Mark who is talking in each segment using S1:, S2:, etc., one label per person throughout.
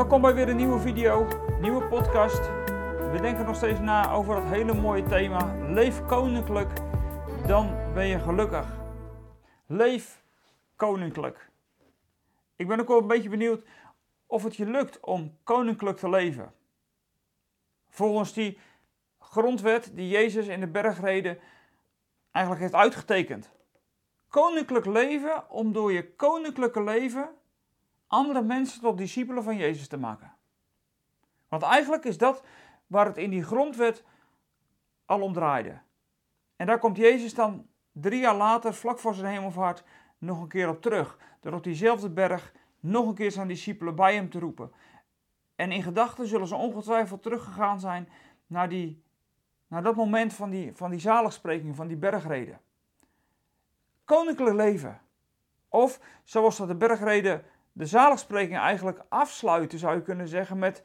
S1: Welkom bij weer een nieuwe video, nieuwe podcast. We denken nog steeds na over dat hele mooie thema: leef koninklijk, dan ben je gelukkig. Leef koninklijk. Ik ben ook wel een beetje benieuwd of het je lukt om koninklijk te leven. Volgens die grondwet die Jezus in de bergreden eigenlijk heeft uitgetekend. Koninklijk leven om door je koninklijke leven andere mensen tot discipelen van Jezus te maken. Want eigenlijk is dat waar het in die grondwet al om draaide. En daar komt Jezus dan drie jaar later, vlak voor zijn hemelvaart, nog een keer op terug. Door op diezelfde berg nog een keer zijn discipelen bij hem te roepen. En in gedachten zullen ze ongetwijfeld teruggegaan zijn naar, die, naar dat moment van die, van die zaligspreking, van die bergreden. Koninklijk leven. Of zoals dat de bergreden de zaligspreking eigenlijk afsluiten, zou je kunnen zeggen, met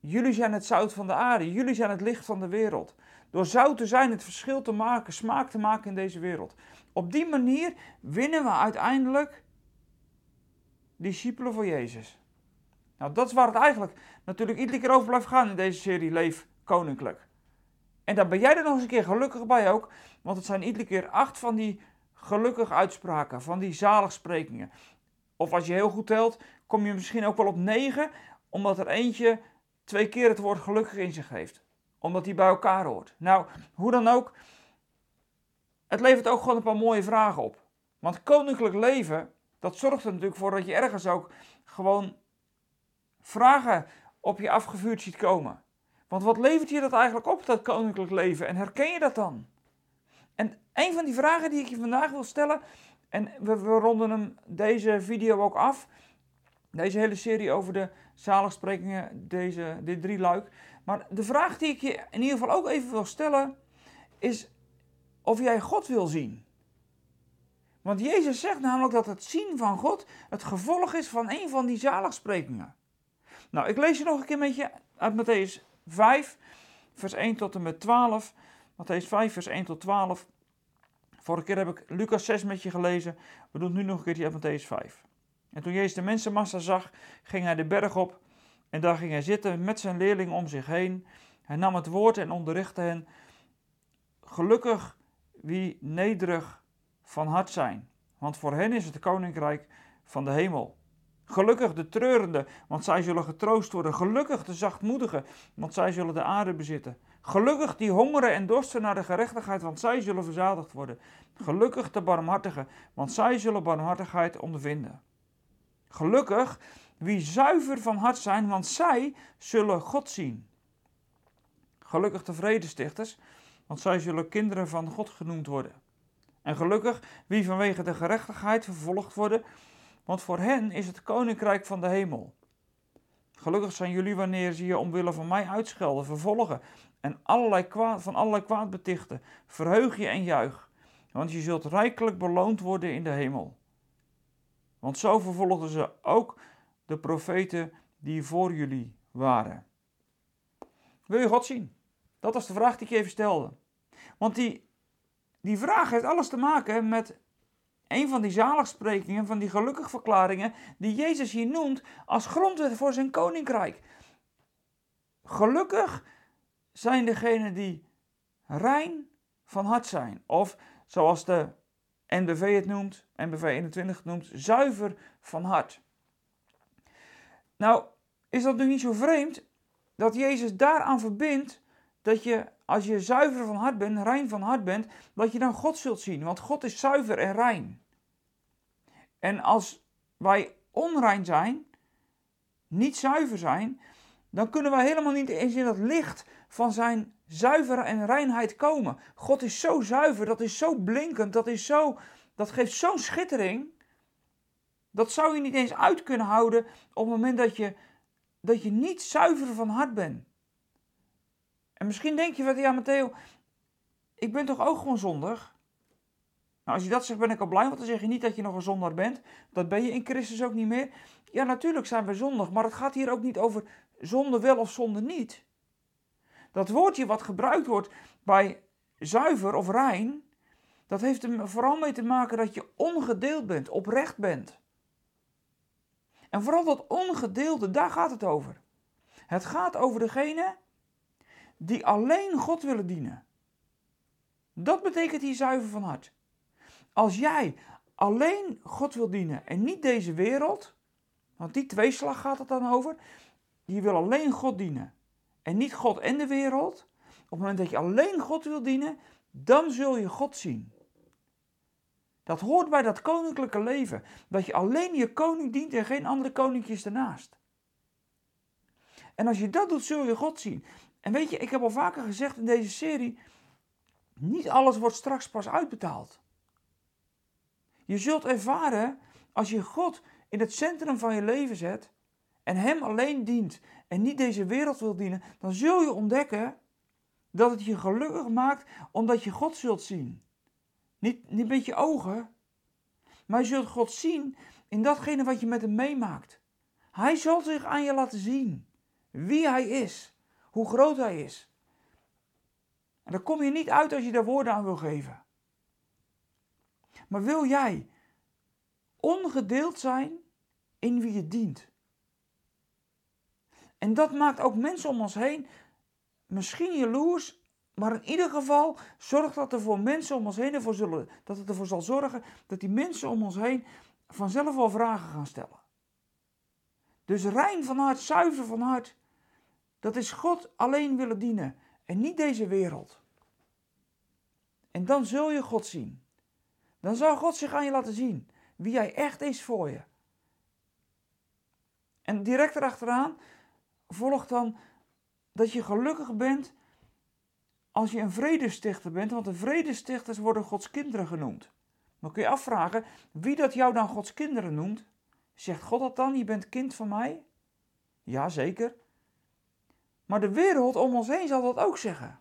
S1: jullie zijn het zout van de aarde, jullie zijn het licht van de wereld. Door zout te zijn, het verschil te maken, smaak te maken in deze wereld. Op die manier winnen we uiteindelijk discipelen voor Jezus. Nou, dat is waar het eigenlijk natuurlijk iedere keer over blijft gaan in deze serie Leef Koninklijk. En dan ben jij er nog eens een keer gelukkig bij ook, want het zijn iedere keer acht van die gelukkige uitspraken, van die zaligsprekingen. Of als je heel goed telt, kom je misschien ook wel op 9, omdat er eentje twee keer het woord gelukkig in zich heeft. Omdat die bij elkaar hoort. Nou, hoe dan ook, het levert ook gewoon een paar mooie vragen op. Want koninklijk leven, dat zorgt er natuurlijk voor dat je ergens ook gewoon vragen op je afgevuurd ziet komen. Want wat levert je dat eigenlijk op, dat koninklijk leven? En herken je dat dan? En een van die vragen die ik je vandaag wil stellen, en we, ronden hem deze video ook af. Deze hele serie over de zaligsprekingen, deze, dit drie luik. Maar de vraag die ik je in ieder geval ook even wil stellen, is of jij God wil zien. Want Jezus zegt namelijk dat het zien van God het gevolg is van een van die zaligsprekingen. Nou, ik lees je nog een keer met je uit Matthäus 5, vers 1 tot en met 12. Matthäus 5, vers 1 tot 12. Vorige keer heb ik Lucas 6 met je gelezen. We doen nu nog een keertje uit Matthäus 5. En toen Jezus de mensenmassa zag, ging hij de berg op. En daar ging hij zitten met zijn leerlingen om zich heen. Hij nam het woord en onderrichtte hen. Gelukkig wie nederig van hart zijn, want voor hen is het koninkrijk van de hemel. Gelukkig de treurende, want zij zullen getroost worden. Gelukkig de zachtmoedigen, want zij zullen de aarde bezitten. Gelukkig die hongeren en dorsten naar de gerechtigheid, want zij zullen verzadigd worden. Gelukkig de barmhartigen, want zij zullen barmhartigheid ondervinden. Gelukkig wie zuiver van hart zijn, want zij zullen God zien. Gelukkig de vredestichters, want zij zullen kinderen van God genoemd worden. En gelukkig wie vanwege de gerechtigheid vervolgd worden, want voor hen is het koninkrijk van de hemel. Gelukkig zijn jullie wanneer ze je omwille van mij uitschelden, vervolgen en allerlei kwaad, van allerlei kwaad betichten. Verheug je en juich, want je zult rijkelijk beloond worden in de hemel. Want zo vervolgden ze ook de profeten die voor jullie waren. Wil je God zien? Dat was de vraag die ik even stelde. Want die, die vraag heeft alles te maken met een van die zaligsprekingen, van die gelukkig verklaringen, die Jezus hier noemt als grondwet voor zijn koninkrijk. Gelukkig zijn degenen die rein van hart zijn. Of zoals de NBV het noemt, NBV 21 noemt, zuiver van hart. Nou, is dat nu niet zo vreemd dat Jezus daaraan verbindt dat je, als je zuiver van hart bent, rein van hart bent, dat je dan God zult zien. Want God is zuiver en rein. En als wij onrein zijn, niet zuiver zijn, dan kunnen wij helemaal niet eens in dat licht van zijn zuivere en reinheid komen. God is zo zuiver, dat is zo blinkend, dat, is zo, dat geeft zo'n schittering. Dat zou je niet eens uit kunnen houden op het moment dat je, dat je niet zuiver van hart bent. En misschien denk je van, ja Matteo, ik ben toch ook gewoon zondig? Nou, als je dat zegt, ben ik al blij, want dan zeg je niet dat je nog een zondaar bent. Dat ben je in Christus ook niet meer. Ja, natuurlijk zijn we zondig, maar het gaat hier ook niet over zonde wel of zonde niet. Dat woordje wat gebruikt wordt bij zuiver of rein, dat heeft er vooral mee te maken dat je ongedeeld bent, oprecht bent. En vooral dat ongedeelde, daar gaat het over. Het gaat over degene die alleen God willen dienen. Dat betekent hier zuiver van hart. Als jij alleen God wil dienen en niet deze wereld, want die tweeslag gaat het dan over, je wil alleen God dienen en niet God en de wereld, op het moment dat je alleen God wil dienen, dan zul je God zien. Dat hoort bij dat koninklijke leven. Dat je alleen je koning dient en geen andere koninkjes ernaast. En als je dat doet, zul je God zien. En weet je, ik heb al vaker gezegd in deze serie: niet alles wordt straks pas uitbetaald. Je zult ervaren, als je God in het centrum van je leven zet en Hem alleen dient en niet deze wereld wil dienen, dan zul je ontdekken dat het je gelukkig maakt omdat je God zult zien. Niet, niet met je ogen, maar je zult God zien in datgene wat je met Hem meemaakt. Hij zal zich aan je laten zien wie Hij is, hoe groot Hij is. En daar kom je niet uit als je daar woorden aan wil geven. Maar wil jij ongedeeld zijn in wie je dient? En dat maakt ook mensen om ons heen misschien jaloers, maar in ieder geval zorgt dat er voor mensen om ons heen ervoor zullen, dat het ervoor zal zorgen dat die mensen om ons heen vanzelf wel vragen gaan stellen. Dus rein van hart, zuiver van hart, dat is God alleen willen dienen en niet deze wereld. En dan zul je God zien. Dan zal God zich aan je laten zien wie Hij echt is voor je. En direct erachteraan volgt dan dat je gelukkig bent als je een vredestichter bent, want de vredestichters worden Gods kinderen genoemd. Dan kun je afvragen wie dat jou dan Gods kinderen noemt. Zegt God dat dan? Je bent kind van mij? Ja, zeker. Maar de wereld om ons heen zal dat ook zeggen.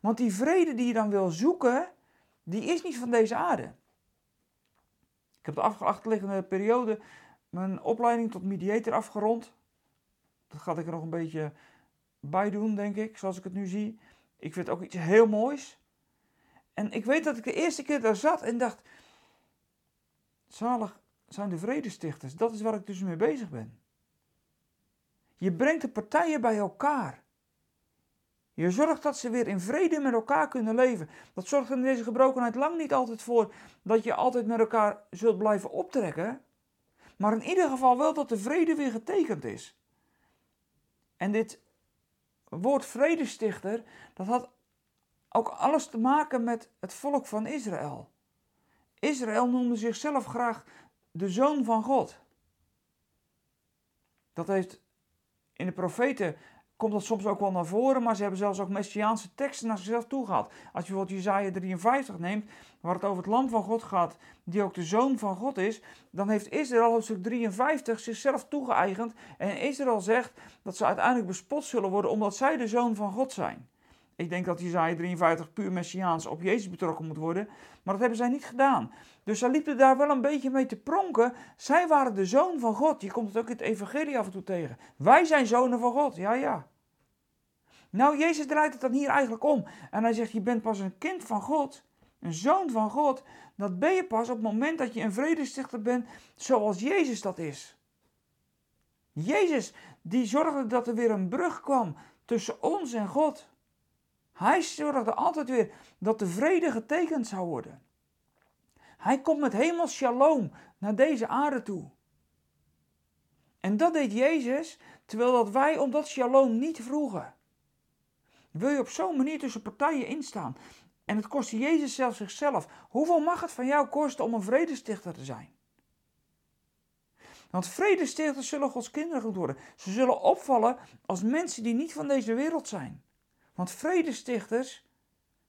S1: Want die vrede die je dan wil zoeken, die is niet van deze aarde. Ik heb de achterliggende periode mijn opleiding tot mediator afgerond. Dat ga ik er nog een beetje bij doen, denk ik, zoals ik het nu zie. Ik vind het ook iets heel moois. En ik weet dat ik de eerste keer daar zat en dacht: zalig zijn de vredestichters. Dat is waar ik dus mee bezig ben. Je brengt de partijen bij elkaar. Je zorgt dat ze weer in vrede met elkaar kunnen leven. Dat zorgt in deze gebrokenheid lang niet altijd voor dat je altijd met elkaar zult blijven optrekken. Maar in ieder geval wel dat de vrede weer getekend is. En dit woord vredestichter, dat had ook alles te maken met het volk van Israël. Israël noemde zichzelf graag de zoon van God. Dat heeft in de profeten komt dat soms ook wel naar voren, maar ze hebben zelfs ook messiaanse teksten naar zichzelf toe gehad. Als je bijvoorbeeld Jezaja 53 neemt, waar het over het lam van God gaat, die ook de zoon van God is, dan heeft Israël hoofdstuk 53 zichzelf toegeëigend en Israël zegt dat ze uiteindelijk bespot zullen worden omdat zij de zoon van God zijn. Ik denk dat Jezaja 53 puur messiaans op Jezus betrokken moet worden, maar dat hebben zij niet gedaan. Dus zij liepen daar wel een beetje mee te pronken. Zij waren de zoon van God. Je komt het ook in het evangelie af en toe tegen. Wij zijn zonen van God, ja ja. Nou, Jezus draait het dan hier eigenlijk om. En hij zegt, je bent pas een kind van God, een zoon van God. Dat ben je pas op het moment dat je een vredestichter bent zoals Jezus dat is. Jezus, die zorgde dat er weer een brug kwam tussen ons en God. Hij zorgde altijd weer dat de vrede getekend zou worden. Hij komt met hemels shalom naar deze aarde toe. En dat deed Jezus, terwijl dat wij om dat shalom niet vroegen. Wil je op zo'n manier tussen partijen instaan? En het kostte Jezus zelf zichzelf. Hoeveel mag het van jou kosten om een vredestichter te zijn? Want vredestichters zullen Gods kinderen worden. Ze zullen opvallen als mensen die niet van deze wereld zijn. Want vredestichters,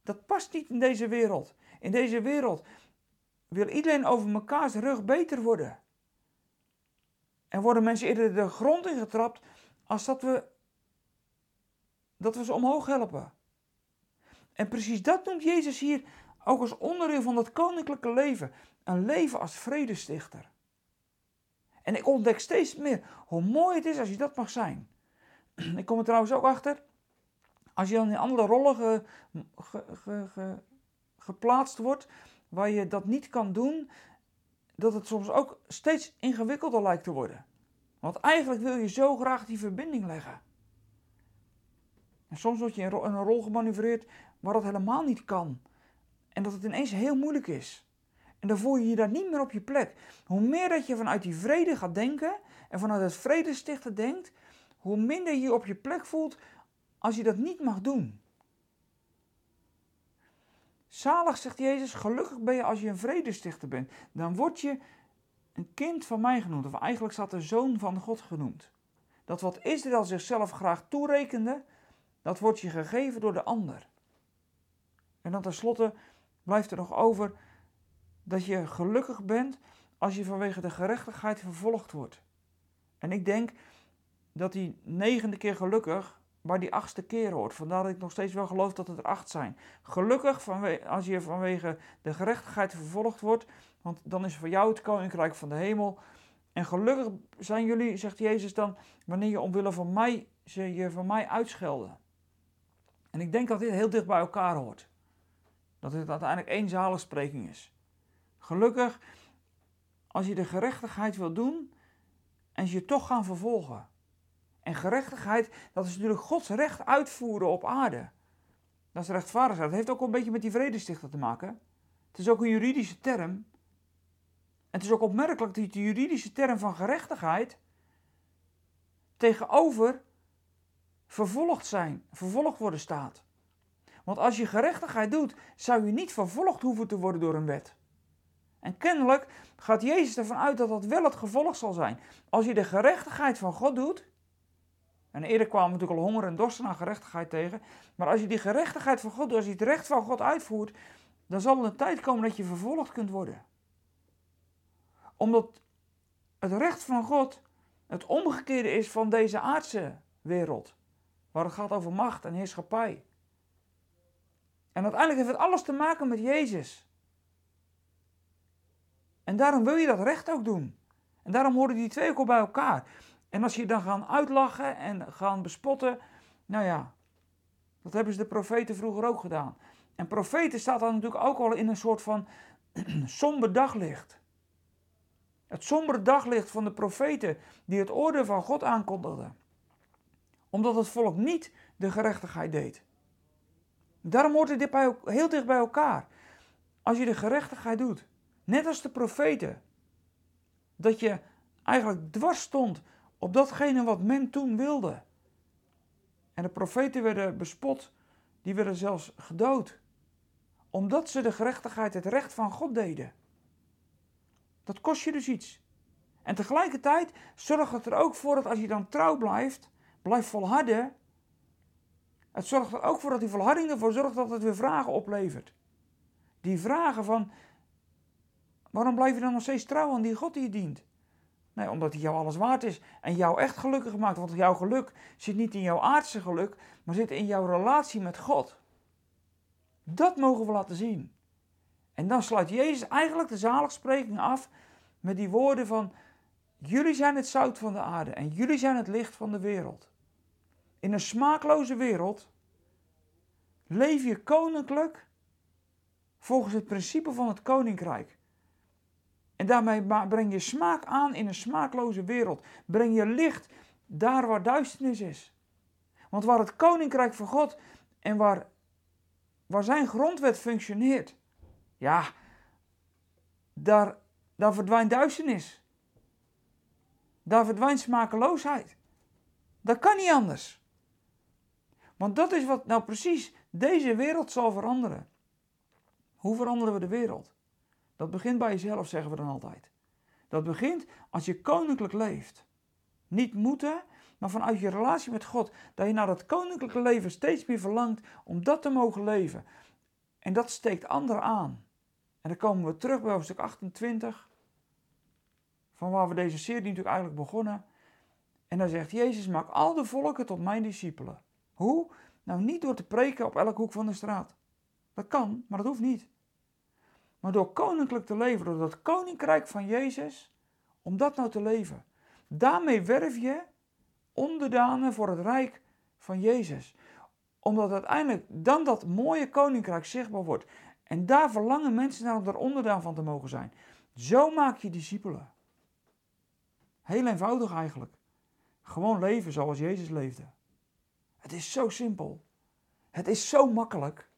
S1: dat past niet in deze wereld. In deze wereld wil iedereen over mekaars rug beter worden. En worden mensen eerder de grond ingetrapt als dat we, dat we ze omhoog helpen. En precies dat noemt Jezus hier ook als onderdeel van dat koninklijke leven. Een leven als vredestichter. En ik ontdek steeds meer hoe mooi het is als je dat mag zijn. Ik kom er trouwens ook achter als je dan in andere rollen geplaatst wordt, waar je dat niet kan doen, dat het soms ook steeds ingewikkelder lijkt te worden. Want eigenlijk wil je zo graag die verbinding leggen. En soms word je in een rol gemanoeuvreerd waar dat helemaal niet kan. En dat het ineens heel moeilijk is. En dan voel je je daar niet meer op je plek. Hoe meer dat je vanuit die vrede gaat denken en vanuit het vredestichten denkt, hoe minder je je op je plek voelt als je dat niet mag doen. Zalig, zegt Jezus, gelukkig ben je als je een vredestichter bent. Dan word je een kind van mij genoemd. Of eigenlijk staat de zoon van God genoemd. Dat wat Israël zichzelf graag toerekende, dat wordt je gegeven door de ander. En dan tenslotte blijft er nog over dat je gelukkig bent als je vanwege de gerechtigheid vervolgd wordt. En ik denk dat die negende keer gelukkig bij die achtste keer hoort. Vandaar dat ik nog steeds wel geloof dat het er acht zijn. Gelukkig als je vanwege de gerechtigheid vervolgd wordt, want dan is voor jou het koninkrijk van de hemel. En gelukkig zijn jullie, zegt Jezus dan, wanneer je omwille van mij ze je van mij uitschelden. En ik denk dat dit heel dicht bij elkaar hoort. Dat het uiteindelijk één zaligspreking is. Gelukkig als je de gerechtigheid wil doen en ze je toch gaan vervolgen. En gerechtigheid, dat is natuurlijk Gods recht uitvoeren op aarde. Dat is rechtvaardigheid. Dat heeft ook een beetje met die vredestichter te maken. Het is ook een juridische term. En het is ook opmerkelijk dat die juridische term van gerechtigheid tegenover vervolgd zijn, vervolgd worden staat. Want als je gerechtigheid doet, zou je niet vervolgd hoeven te worden door een wet. En kennelijk gaat Jezus ervan uit dat dat wel het gevolg zal zijn. Als je de gerechtigheid van God doet, en eerder kwamen natuurlijk al honger en dorst naar gerechtigheid tegen, maar als je die gerechtigheid van God als je het recht van God uitvoert, dan zal er een tijd komen dat je vervolgd kunt worden. Omdat het recht van God het omgekeerde is van deze aardse wereld, waar het gaat over macht en heerschappij. En uiteindelijk heeft het alles te maken met Jezus. En daarom wil je dat recht ook doen. En daarom horen die twee ook al bij elkaar. En als je dan gaan uitlachen en gaan bespotten, nou ja, dat hebben ze de profeten vroeger ook gedaan. En profeten staat dan natuurlijk ook al in een soort van somber daglicht. Het sombere daglicht van de profeten die het oordeel van God aankondigden. Omdat het volk niet de gerechtigheid deed. Daarom hoort dit bij, heel dicht bij elkaar. Als je de gerechtigheid doet, net als de profeten, dat je eigenlijk dwars stond op datgene wat men toen wilde. En de profeten werden bespot, die werden zelfs gedood, omdat ze de gerechtigheid, het recht van God deden. Dat kost je dus iets. En tegelijkertijd zorgt het er ook voor dat als je dan trouw blijft, blijft volharden, het zorgt er ook voor dat die volharding ervoor zorgt dat het weer vragen oplevert. Die vragen van, waarom blijf je dan nog steeds trouw aan die God die je dient? Nee, omdat hij jou alles waard is en jou echt gelukkig maakt. Want jouw geluk zit niet in jouw aardse geluk, maar zit in jouw relatie met God. Dat mogen we laten zien. En dan sluit Jezus eigenlijk de zaligspreking af met die woorden van: Jullie zijn het zout van de aarde en jullie zijn het licht van de wereld. In een smaakloze wereld leef je koninklijk volgens het principe van het koninkrijk. En daarmee breng je smaak aan in een smaakloze wereld. Breng je licht daar waar duisternis is. Want waar het koninkrijk van God en waar, waar zijn grondwet functioneert, ja, daar, daar verdwijnt duisternis. Daar verdwijnt smakeloosheid. Dat kan niet anders. Want dat is wat nou precies deze wereld zal veranderen. Hoe veranderen we de wereld? Dat begint bij jezelf, zeggen we dan altijd. Dat begint als je koninklijk leeft. Niet moeten, maar vanuit je relatie met God. Dat je naar dat koninklijke leven steeds meer verlangt om dat te mogen leven. En dat steekt anderen aan. En dan komen we terug bij hoofdstuk 28. Van waar we deze serie natuurlijk eigenlijk begonnen. En dan zegt Jezus, maak al de volken tot mijn discipelen. Hoe? Nou, niet door te preken op elke hoek van de straat. Dat kan, maar dat hoeft niet. Maar door koninklijk te leven, door dat koninkrijk van Jezus, om dat nou te leven. Daarmee werf je onderdanen voor het rijk van Jezus. Omdat uiteindelijk dan dat mooie koninkrijk zichtbaar wordt. En daar verlangen mensen naar om daar onderdaan van te mogen zijn. Zo maak je discipelen. Heel eenvoudig eigenlijk. Gewoon leven zoals Jezus leefde. Het is zo simpel. Het is zo makkelijk.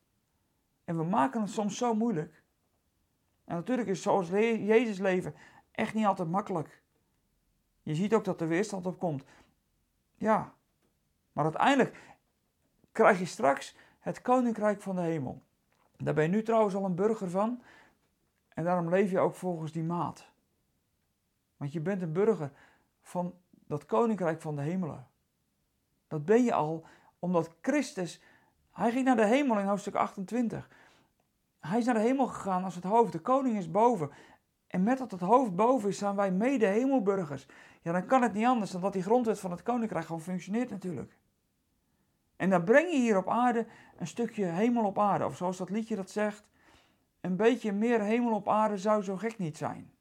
S1: En we maken het soms zo moeilijk. En natuurlijk is zoals Jezus leven echt niet altijd makkelijk. Je ziet ook dat er weerstand op komt. Ja, maar uiteindelijk krijg je straks het koninkrijk van de hemel. Daar ben je nu trouwens al een burger van. En daarom leef je ook volgens die maat. Want je bent een burger van dat koninkrijk van de hemelen. Dat ben je al omdat Christus, hij ging naar de hemel in hoofdstuk 28. Hij is naar de hemel gegaan als het hoofd. De koning is boven. En met dat het hoofd boven is, zijn wij mede hemelburgers. Ja, dan kan het niet anders dan dat die grondwet van het koninkrijk gewoon functioneert natuurlijk. En dan breng je hier op aarde een stukje hemel op aarde. Of zoals dat liedje dat zegt, een beetje meer hemel op aarde zou zo gek niet zijn.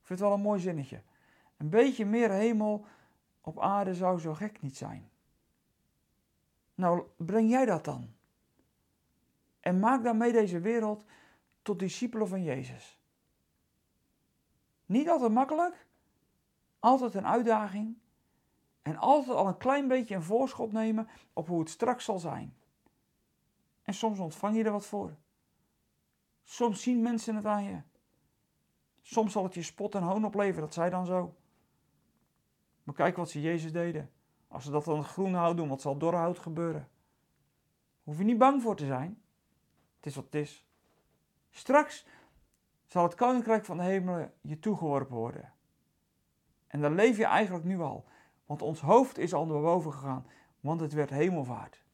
S1: Ik vind het wel een mooi zinnetje. Een beetje meer hemel op aarde zou zo gek niet zijn. Nou, breng jij dat dan? En maak daarmee deze wereld tot discipelen van Jezus. Niet altijd makkelijk, altijd een uitdaging en altijd al een klein beetje een voorschot nemen op hoe het straks zal zijn. En soms ontvang je er wat voor. Soms zien mensen het aan je. Soms zal het je spot en hoon opleveren, dat zij dan zo. Maar kijk wat ze Jezus deden. Als ze dat dan groene hout doen, wat zal door hout gebeuren? Hoef je niet bang voor te zijn. Het is wat het is. Straks zal het koninkrijk van de hemelen je toegeworpen worden. En dan leef je eigenlijk nu al. Want ons hoofd is al naar boven gegaan. Want het werd hemelvaart.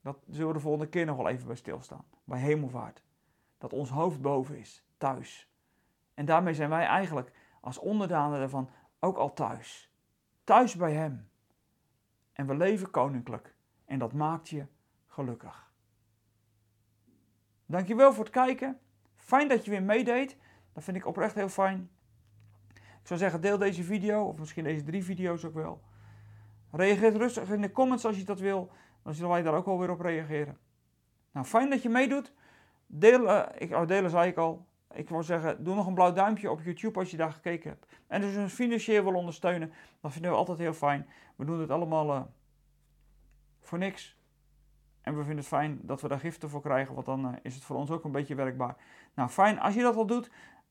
S1: Dat zullen we de volgende keer nog wel even bij stilstaan. Bij hemelvaart. Dat ons hoofd boven is. Thuis. En daarmee zijn wij eigenlijk als onderdanen ervan ook al thuis. Thuis bij Hem. En we leven koninklijk. En dat maakt je gelukkig. Dankjewel voor het kijken. Fijn dat je weer meedeed. Dat vind ik oprecht heel fijn. Ik zou zeggen, deel deze video, of misschien deze drie video's ook wel. Reageer rustig in de comments als je dat wil. Dan zullen wij daar ook alweer op reageren. Nou, fijn dat je meedoet. Deel, uh, ik, oh, delen zei ik al. Ik wou zeggen, doe nog een blauw duimpje op YouTube als je daar gekeken hebt. En dus een financieel wil ondersteunen. Dat vinden we altijd heel fijn. We doen het allemaal uh, voor niks. En we vinden het fijn dat we daar giften voor krijgen, want dan uh, is het voor ons ook een beetje werkbaar. Nou, fijn. Als je dat al doet,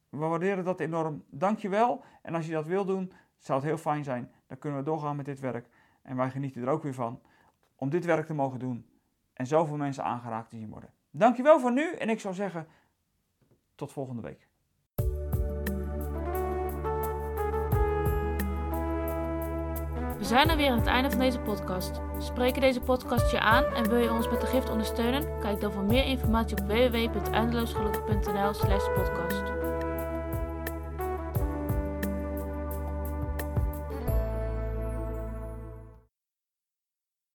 S1: we waarderen dat enorm. Dank je wel. En als je dat wil doen, zou het heel fijn zijn. Dan kunnen we doorgaan met dit werk. En wij genieten er ook weer van om dit werk te mogen doen. En zoveel mensen aangeraakt te zien worden. Dank je wel voor nu. En ik zou zeggen, tot volgende week.
S2: We zijn er weer aan het einde van deze podcast. Spreken deze podcast je aan en wil je ons met de gift ondersteunen? Kijk dan voor meer informatie op www.eindeloosgelukkig.nl slash podcast.